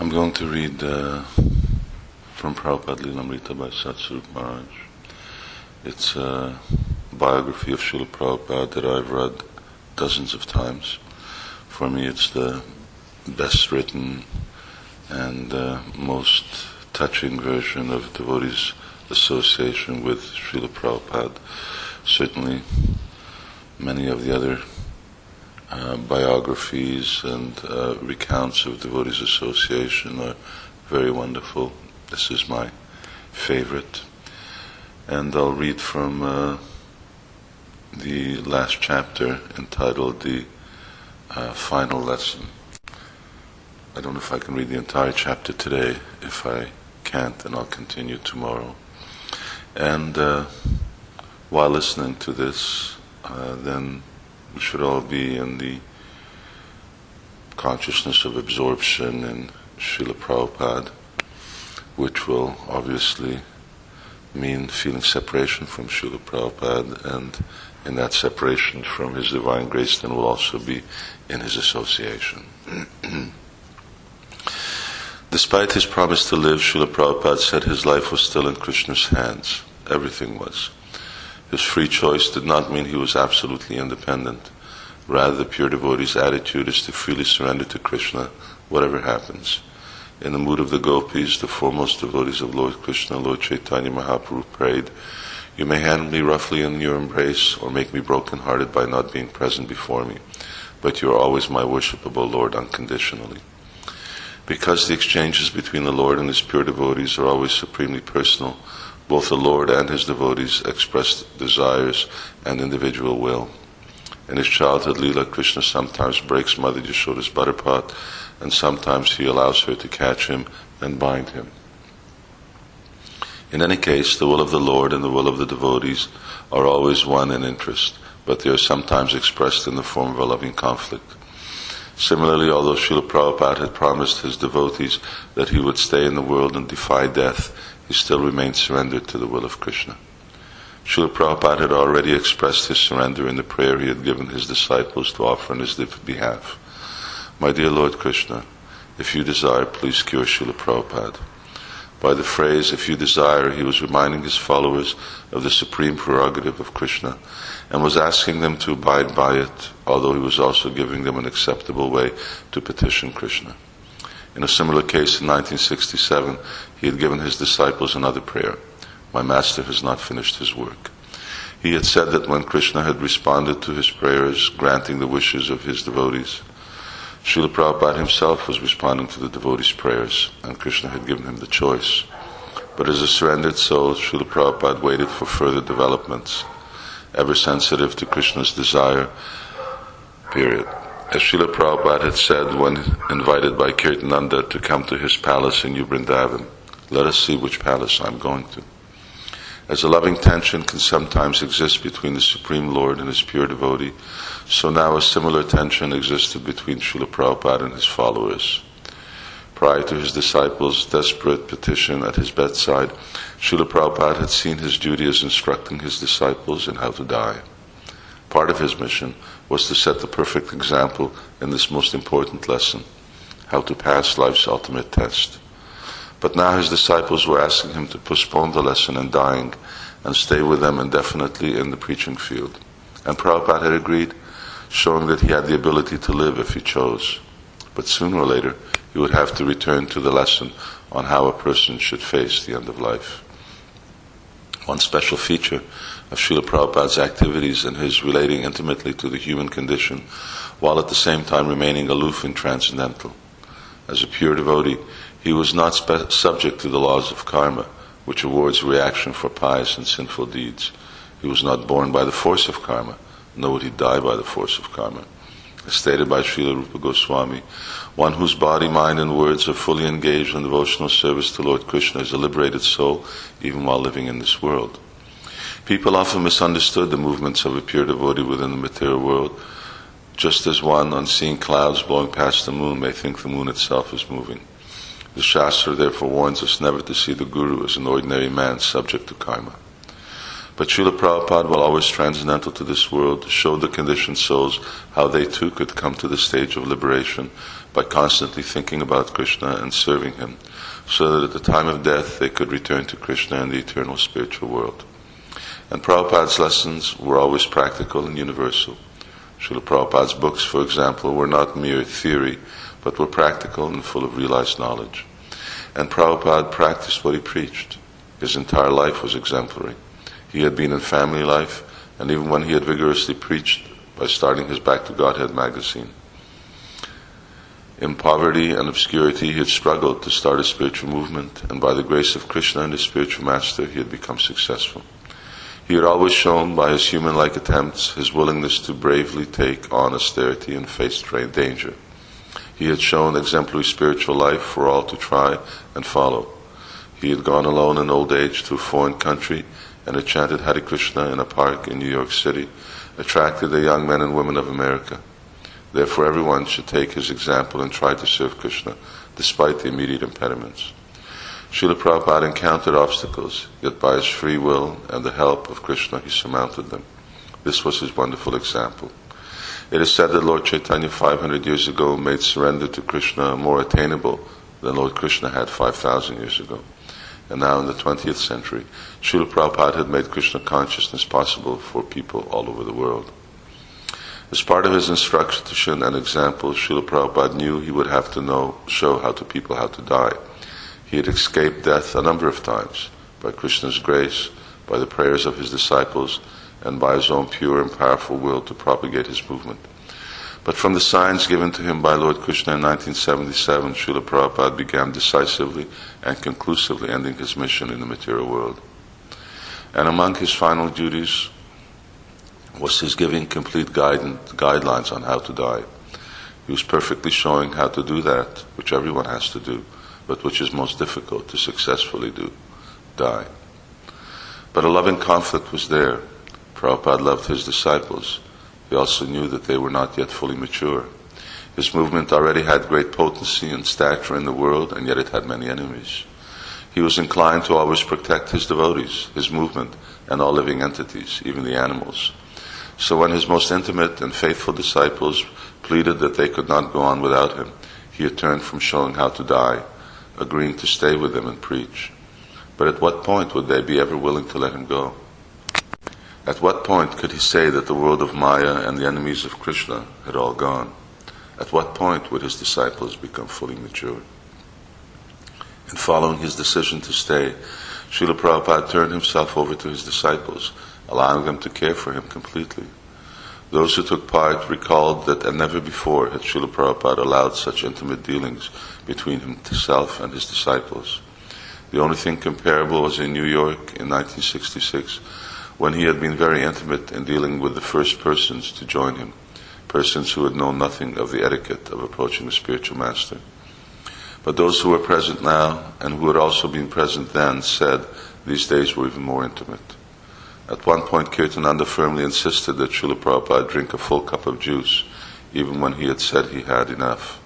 I'm going to read uh, from Prabhupada Lilamrita by Satsvarup Maharaj. It's a biography of Srila Prabhupada that I've read dozens of times. For me, it's the best written and uh, most touching version of devotees' association with Srila Prabhupada. Certainly, many of the other uh, biographies and uh, recounts of devotees' association are very wonderful. This is my favorite. And I'll read from uh, the last chapter entitled The uh, Final Lesson. I don't know if I can read the entire chapter today. If I can't, then I'll continue tomorrow. And uh, while listening to this, then should all be in the consciousness of absorption in Srila Prabhupada, which will obviously mean feeling separation from Srila Prabhupada, and in that separation from His divine grace, then will also be in His association. Despite his promise to live, Srila Prabhupada said his life was still in Krishna's hands. Everything was. His free choice did not mean he was absolutely independent. Rather, the pure devotee's attitude is to freely surrender to Krishna, whatever happens. In the mood of the gopis, the foremost devotees of Lord Krishna, Lord Chaitanya Mahaprabhu prayed, You may handle me roughly in your embrace, or make me broken-hearted by not being present before me, but you are always my worshipable Lord unconditionally. Because the exchanges between the Lord and his pure devotees are always supremely personal, both the Lord and his devotees express desires and individual will. In his childhood Leela, Krishna sometimes breaks Mother Yashoda's butter pot, and sometimes he allows her to catch him and bind him. In any case, the will of the Lord and the will of the devotees are always one in interest, but they are sometimes expressed in the form of a loving conflict. Similarly, although Srila Prabhupada had promised his devotees that he would stay in the world and defy death, he still remained surrendered to the will of Krishna. Srila Prabhupada had already expressed his surrender in the prayer he had given his disciples to offer on his behalf. My dear Lord Krishna, if you desire, please cure Srila Prabhupada. By the phrase, if you desire, he was reminding his followers of the supreme prerogative of Krishna and was asking them to abide by it, although he was also giving them an acceptable way to petition Krishna. In a similar case in 1967, he had given his disciples another prayer. My master has not finished his work. He had said that when Krishna had responded to his prayers, granting the wishes of his devotees, Srila Prabhupada himself was responding to the devotees' prayers, and Krishna had given him the choice. But as a surrendered soul, Srila Prabhupada waited for further developments, ever sensitive to Krishna's desire, period. As Srila Prabhupada had said when invited by Kirtananda to come to his palace in New Vrindavan, let us see which palace I'm going to. As a loving tension can sometimes exist between the Supreme Lord and his pure devotee, so now a similar tension existed between Srila Prabhupada and his followers. Prior to his disciples' desperate petition at his bedside, Srila Prabhupada had seen his duty as instructing his disciples in how to die. Part of his mission was to set the perfect example in this most important lesson how to pass life's ultimate test. But now his disciples were asking him to postpone the lesson in dying and stay with them indefinitely in the preaching field. And Prabhupada had agreed, showing that he had the ability to live if he chose. But sooner or later, he would have to return to the lesson on how a person should face the end of life. One special feature of Srila Prabhupada's activities and his relating intimately to the human condition, while at the same time remaining aloof and transcendental. As a pure devotee, he was not spe- subject to the laws of karma, which awards reaction for pious and sinful deeds. He was not born by the force of karma, nor would he die by the force of karma. As stated by Srila Rupa Goswami, one whose body, mind, and words are fully engaged in devotional service to Lord Krishna is a liberated soul, even while living in this world. People often misunderstood the movements of a pure devotee within the material world, just as one, on seeing clouds blowing past the moon, may think the moon itself is moving. The Shastra therefore warns us never to see the Guru as an ordinary man subject to karma. But Srila Prabhupada, while always transcendental to this world, showed the conditioned souls how they too could come to the stage of liberation by constantly thinking about Krishna and serving Him, so that at the time of death they could return to Krishna in the eternal spiritual world. And Prabhupada's lessons were always practical and universal. Srila Prabhupada's books, for example, were not mere theory, but were practical and full of realized knowledge. And Prabhupada practiced what he preached. His entire life was exemplary. He had been in family life, and even when he had vigorously preached by starting his Back to Godhead magazine. In poverty and obscurity, he had struggled to start a spiritual movement, and by the grace of Krishna and his spiritual master, he had become successful. He had always shown by his human like attempts his willingness to bravely take on austerity and face danger. He had shown exemplary spiritual life for all to try and follow. He had gone alone in old age to a foreign country and had chanted Hare Krishna in a park in New York City, attracted the young men and women of America. Therefore, everyone should take his example and try to serve Krishna, despite the immediate impediments. Srila Prabhupada encountered obstacles, yet by his free will and the help of Krishna, he surmounted them. This was his wonderful example. It is said that Lord Chaitanya 500 years ago made surrender to Krishna more attainable than Lord Krishna had 5,000 years ago. And now in the 20th century, Srila Prabhupada had made Krishna consciousness possible for people all over the world. As part of his instruction and example, Srila Prabhupada knew he would have to know, show how to people how to die. He had escaped death a number of times by Krishna's grace, by the prayers of his disciples, and by his own pure and powerful will to propagate his movement. But from the signs given to him by Lord Krishna in 1977, Srila Prabhupada began decisively and conclusively ending his mission in the material world. And among his final duties was his giving complete guidance, guidelines on how to die. He was perfectly showing how to do that, which everyone has to do, but which is most difficult to successfully do die. But a loving conflict was there Prabhupada loved his disciples. He also knew that they were not yet fully mature. His movement already had great potency and stature in the world, and yet it had many enemies. He was inclined to always protect his devotees, his movement, and all living entities, even the animals. So when his most intimate and faithful disciples pleaded that they could not go on without him, he had turned from showing how to die, agreeing to stay with them and preach. But at what point would they be ever willing to let him go? At what point could he say that the world of Maya and the enemies of Krishna had all gone? At what point would his disciples become fully mature? In following his decision to stay, Srila Prabhupada turned himself over to his disciples, allowing them to care for him completely. Those who took part recalled that never before had Srila Prabhupada allowed such intimate dealings between himself and his disciples. The only thing comparable was in New York in 1966 when he had been very intimate in dealing with the first persons to join him, persons who had known nothing of the etiquette of approaching a spiritual master. But those who were present now and who had also been present then said these days were even more intimate. At one point, Kirtananda firmly insisted that Srila Prabhupada drink a full cup of juice, even when he had said he had enough.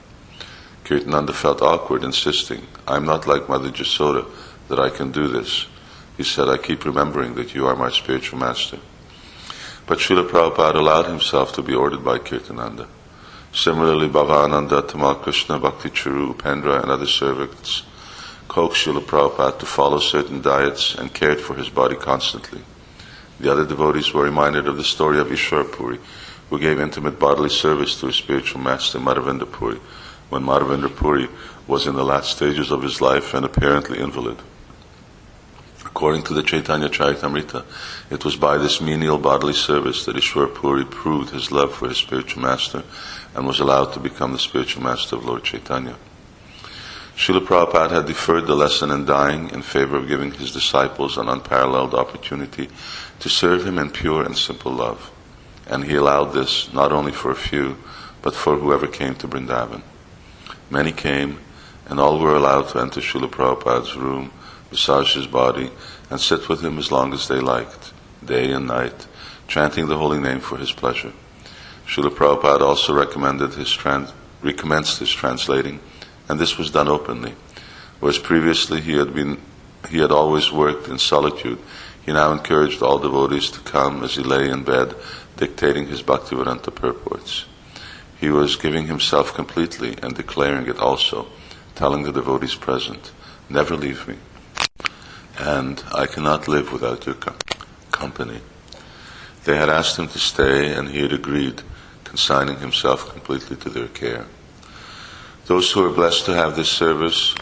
Kirtananda felt awkward, insisting, I'm not like Mother Jasoda, that I can do this. He said, I keep remembering that you are my spiritual master. But Srila Prabhupada allowed himself to be ordered by Kirtananda. Similarly, Bhavananda, Tamal Krishna, Bhakti Charu, Upendra, and other servants coaxed Srila Prabhupada to follow certain diets and cared for his body constantly. The other devotees were reminded of the story of Ishwar Puri, who gave intimate bodily service to his spiritual master Madhavendra Puri when Madhavendra Puri was in the last stages of his life and apparently invalid. According to the Chaitanya Charitamrita, it was by this menial bodily service that Ishwar Puri proved his love for his spiritual master and was allowed to become the spiritual master of Lord Chaitanya. Srila Prabhupada had deferred the lesson in dying in favor of giving his disciples an unparalleled opportunity to serve him in pure and simple love. And he allowed this not only for a few, but for whoever came to Vrindavan. Many came, and all were allowed to enter Srila Prabhupada's room massage his body, and sit with him as long as they liked, day and night, chanting the holy name for his pleasure. Srila Prabhupada also recommended his trans- recommenced his translating, and this was done openly. Whereas previously he had been he had always worked in solitude, He now encouraged all devotees to come as he lay in bed, dictating his Bhaktivedanta purports. He was giving himself completely and declaring it also, telling the devotees present, Never leave me, and I cannot live without your com- company. They had asked him to stay, and he had agreed, consigning himself completely to their care. Those who were blessed to have this service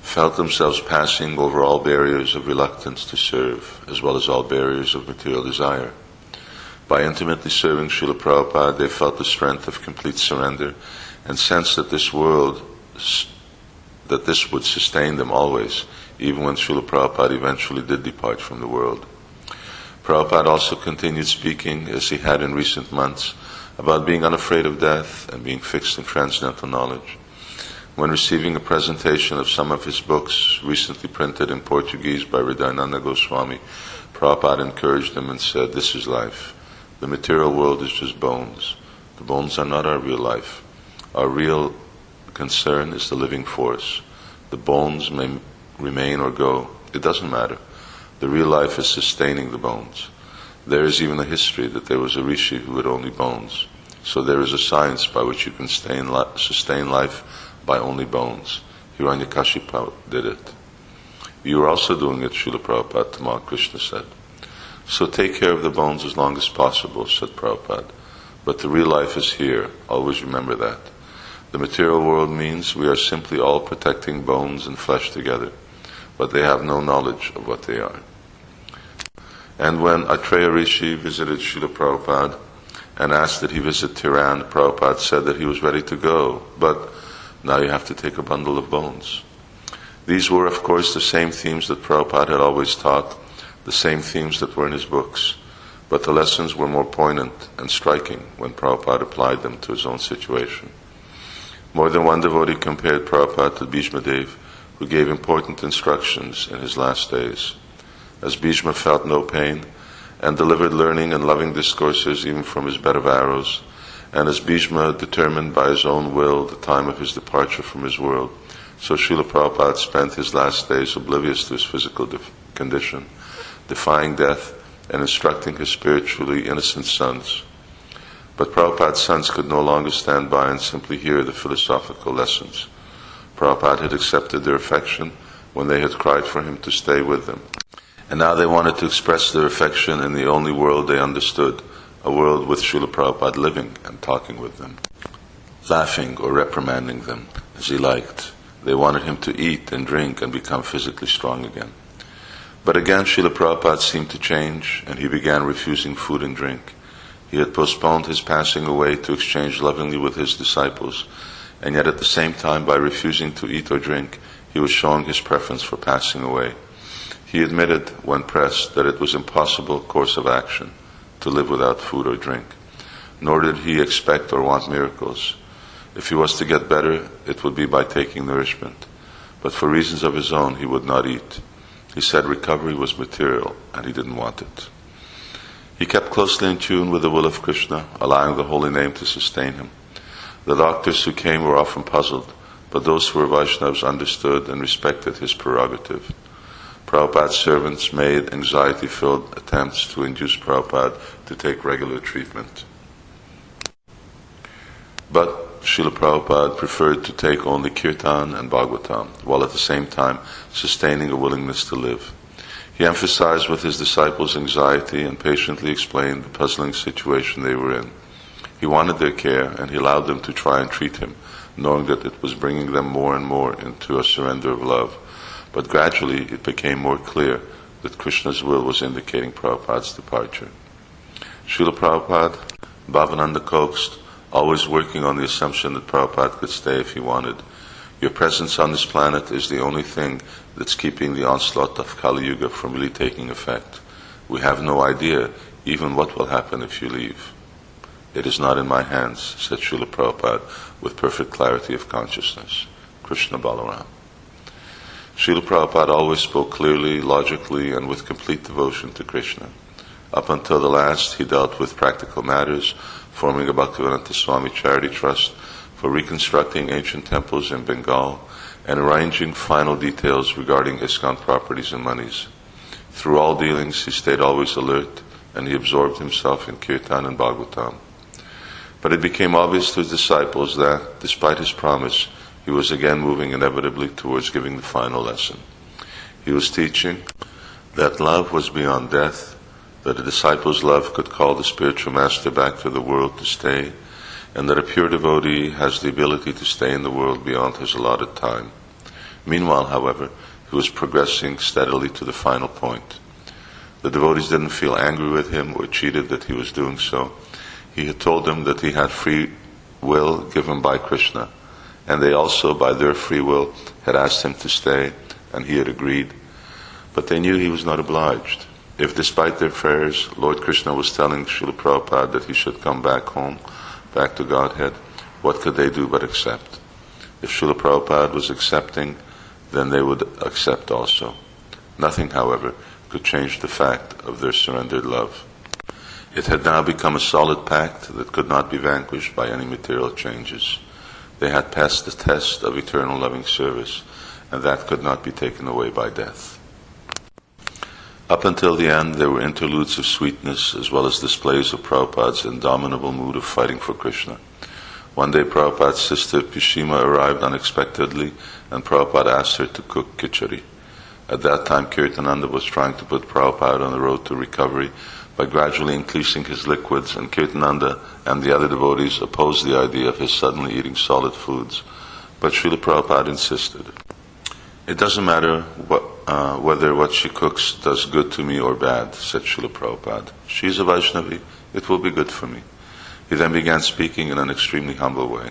felt themselves passing over all barriers of reluctance to serve, as well as all barriers of material desire. By intimately serving Srila Prabhupada, they felt the strength of complete surrender and sensed that this world, that this would sustain them always, even when Srila Prabhupada eventually did depart from the world. Prabhupada also continued speaking, as he had in recent months, about being unafraid of death and being fixed in transcendental knowledge. When receiving a presentation of some of his books, recently printed in Portuguese by Hridayananda Goswami, Prabhupada encouraged him and said, This is life. The material world is just bones. The bones are not our real life. Our real concern is the living force. The bones may remain or go. It doesn't matter. The real life is sustaining the bones. There is even a history that there was a rishi who had only bones. So there is a science by which you can sustain life by only bones. Hiranyakashipu did it. You are also doing it, Srila Prabhupada, Krishna said. So take care of the bones as long as possible, said Prabhupada. But the real life is here. Always remember that. The material world means we are simply all protecting bones and flesh together, but they have no knowledge of what they are. And when Atreya Rishi visited Srila Prabhupada and asked that he visit Tehran, Prabhupada said that he was ready to go, but now you have to take a bundle of bones. These were, of course, the same themes that Prabhupada had always taught, the same themes that were in his books, but the lessons were more poignant and striking when Prabhupada applied them to his own situation. More than one devotee compared Prabhupada to Bhishma Dev, who gave important instructions in his last days. As Bhishma felt no pain and delivered learning and loving discourses even from his bed of arrows, and as Bhishma determined by his own will the time of his departure from his world, so Srila Prabhupada spent his last days oblivious to his physical def- condition, defying death and instructing his spiritually innocent sons. But Prabhupada's sons could no longer stand by and simply hear the philosophical lessons. Prabhupada had accepted their affection when they had cried for him to stay with them. And now they wanted to express their affection in the only world they understood, a world with Srila Prabhupada living and talking with them, laughing or reprimanding them as he liked. They wanted him to eat and drink and become physically strong again. But again, Srila Prabhupada seemed to change and he began refusing food and drink. He had postponed his passing away to exchange lovingly with his disciples, and yet at the same time, by refusing to eat or drink, he was showing his preference for passing away. He admitted, when pressed, that it was impossible course of action to live without food or drink, nor did he expect or want miracles. If he was to get better, it would be by taking nourishment. But for reasons of his own, he would not eat. He said recovery was material, and he didn't want it. He kept closely in tune with the will of Krishna, allowing the holy name to sustain him. The doctors who came were often puzzled, but those who were Vaishnavas understood and respected his prerogative. Prabhupada's servants made anxiety filled attempts to induce Prabhupada to take regular treatment. But Srila Prabhupada preferred to take only Kirtan and Bhagavatam, while at the same time sustaining a willingness to live. He emphasized with his disciples anxiety and patiently explained the puzzling situation they were in. He wanted their care and he allowed them to try and treat him, knowing that it was bringing them more and more into a surrender of love. But gradually it became more clear that Krishna's will was indicating Prabhupada's departure. Srila Prabhupada, Bhavananda coaxed, always working on the assumption that Prabhupada could stay if he wanted. Your presence on this planet is the only thing that's keeping the onslaught of Kali Yuga from really taking effect. We have no idea even what will happen if you leave. It is not in my hands, said Srila Prabhupada with perfect clarity of consciousness. Krishna Balaram. Srila Prabhupada always spoke clearly, logically, and with complete devotion to Krishna. Up until the last, he dealt with practical matters, forming a Bhaktivedanta Swami charity trust for reconstructing ancient temples in Bengal and arranging final details regarding ISKCON properties and monies. Through all dealings, he stayed always alert, and he absorbed himself in Kirtan and Bhagavatam. But it became obvious to his disciples that, despite his promise, he was again moving inevitably towards giving the final lesson. He was teaching that love was beyond death, that a disciple's love could call the spiritual master back to the world to stay, and that a pure devotee has the ability to stay in the world beyond his allotted time. Meanwhile, however, he was progressing steadily to the final point. The devotees didn't feel angry with him or cheated that he was doing so. He had told them that he had free will given by Krishna, and they also, by their free will, had asked him to stay, and he had agreed. But they knew he was not obliged. If, despite their prayers, Lord Krishna was telling Srila Prabhupada that he should come back home, back to Godhead, what could they do but accept? If Srila Prabhupada was accepting, then they would accept also. Nothing, however, could change the fact of their surrendered love. It had now become a solid pact that could not be vanquished by any material changes. They had passed the test of eternal loving service, and that could not be taken away by death. Up until the end, there were interludes of sweetness as well as displays of Prabhupada's indomitable mood of fighting for Krishna. One day, Prabhupada's sister Pishima arrived unexpectedly, and Prabhupada asked her to cook khichdi. At that time, Kirtananda was trying to put Prabhupada on the road to recovery by gradually increasing his liquids, and Kirtananda and the other devotees opposed the idea of his suddenly eating solid foods. But Srila Prabhupada insisted. It doesn't matter what, uh, whether what she cooks does good to me or bad, said Srila Prabhupada. She's a Vaishnavi, it will be good for me. He then began speaking in an extremely humble way.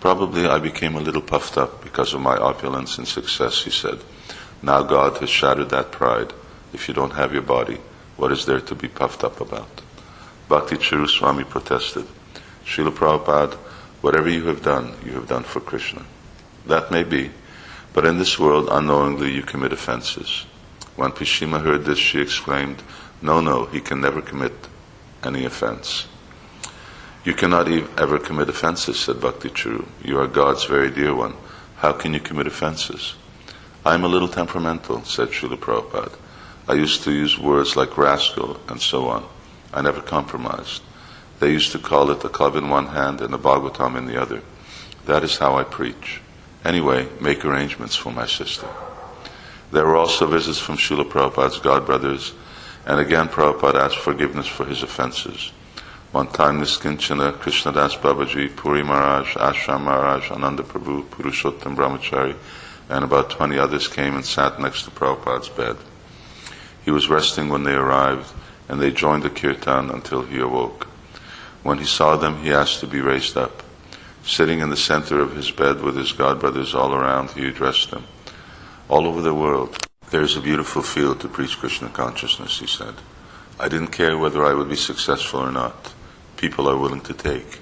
Probably I became a little puffed up because of my opulence and success, he said. Now God has shattered that pride. If you don't have your body, what is there to be puffed up about? Bhakti Charu Swami protested. Srila Prabhupada, whatever you have done, you have done for Krishna. That may be, but in this world, unknowingly, you commit offenses. When Pishima heard this, she exclaimed, No, no, he can never commit any offense. You cannot ever commit offenses, said Bhakti Chiru. You are God's very dear one. How can you commit offenses? I am a little temperamental, said Srila Prabhupada. I used to use words like rascal and so on. I never compromised. They used to call it a club in one hand and a Bhagavatam in the other. That is how I preach. Anyway, make arrangements for my sister. There were also visits from Srila Prabhupada's godbrothers, and again Prabhupada asked forgiveness for his offenses. One time Niskinchana, Krishnadas Babaji, Puri Maharaj, Ashram Maharaj, Ananda Prabhu, Purushottam Brahmachari, and about 20 others came and sat next to Prabhupada's bed. He was resting when they arrived, and they joined the kirtan until he awoke. When he saw them, he asked to be raised up. Sitting in the center of his bed with his godbrothers all around, he addressed them. All over the world, there is a beautiful field to preach Krishna consciousness, he said. I didn't care whether I would be successful or not. People are willing to take.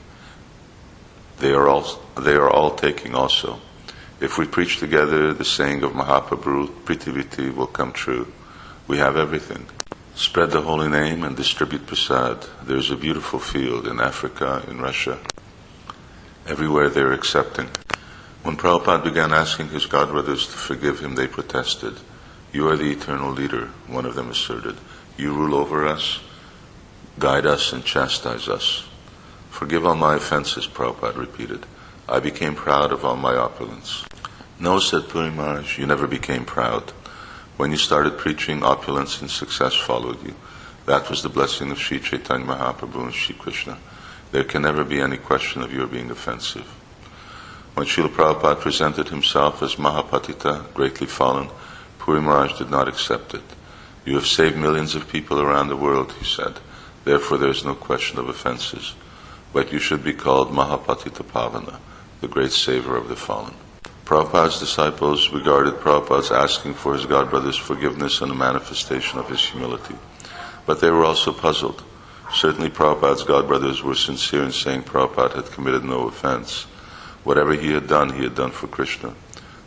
They are all, they are all taking also. If we preach together, the saying of Mahaprabhu, Pritiviti, will come true. We have everything. Spread the holy name and distribute prasad. There's a beautiful field in Africa, in Russia. Everywhere they're accepting. When Prabhupada began asking his godbrothers to forgive him, they protested. You are the eternal leader, one of them asserted. You rule over us, guide us, and chastise us. Forgive all my offenses, Prabhupada repeated. I became proud of all my opulence. No, said Puri you never became proud. When you started preaching, opulence and success followed you. That was the blessing of Sri Chaitanya Mahaprabhu and Sri Krishna. There can never be any question of your being offensive. When Srila Prabhupada presented himself as Mahapatita, greatly fallen, Puri Maharaj did not accept it. You have saved millions of people around the world, he said. Therefore, there is no question of offenses. But you should be called Mahapatita Pavana, the great saver of the fallen. Prabhupada's disciples regarded Prabhupada's asking for his godbrother's forgiveness and a manifestation of his humility. But they were also puzzled. Certainly Prabhupada's godbrothers were sincere in saying Prabhupada had committed no offense. Whatever he had done, he had done for Krishna.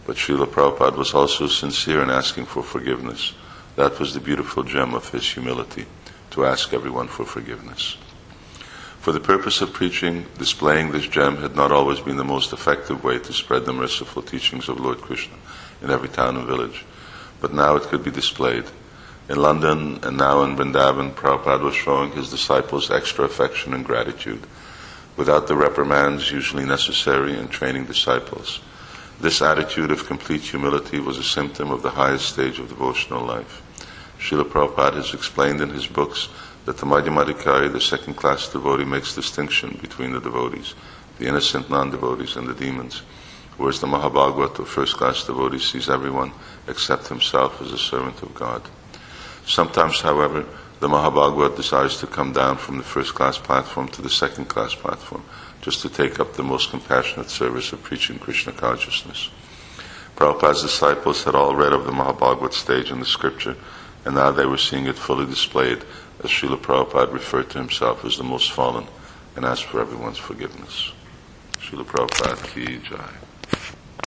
But Srila Prabhupada was also sincere in asking for forgiveness. That was the beautiful gem of his humility, to ask everyone for forgiveness. For the purpose of preaching, displaying this gem had not always been the most effective way to spread the merciful teachings of Lord Krishna in every town and village. But now it could be displayed. In London and now in Vrindavan, Prabhupada was showing his disciples extra affection and gratitude without the reprimands usually necessary in training disciples. This attitude of complete humility was a symptom of the highest stage of devotional life. Srila Prabhupada has explained in his books that the Madhyamadikari, the second class devotee, makes distinction between the devotees, the innocent non-devotees and the demons, whereas the Mahabhagavat, the first class devotee, sees everyone except himself as a servant of God. Sometimes, however, the Mahabhagavat desires to come down from the first class platform to the second class platform, just to take up the most compassionate service of preaching Krishna consciousness. Prabhupada's disciples had all read of the Mahabhagavat stage in the scripture, and now they were seeing it fully displayed as Srila Prabhupada referred to himself as the most fallen and asked for everyone's forgiveness. Srila Prabhupada ki jai.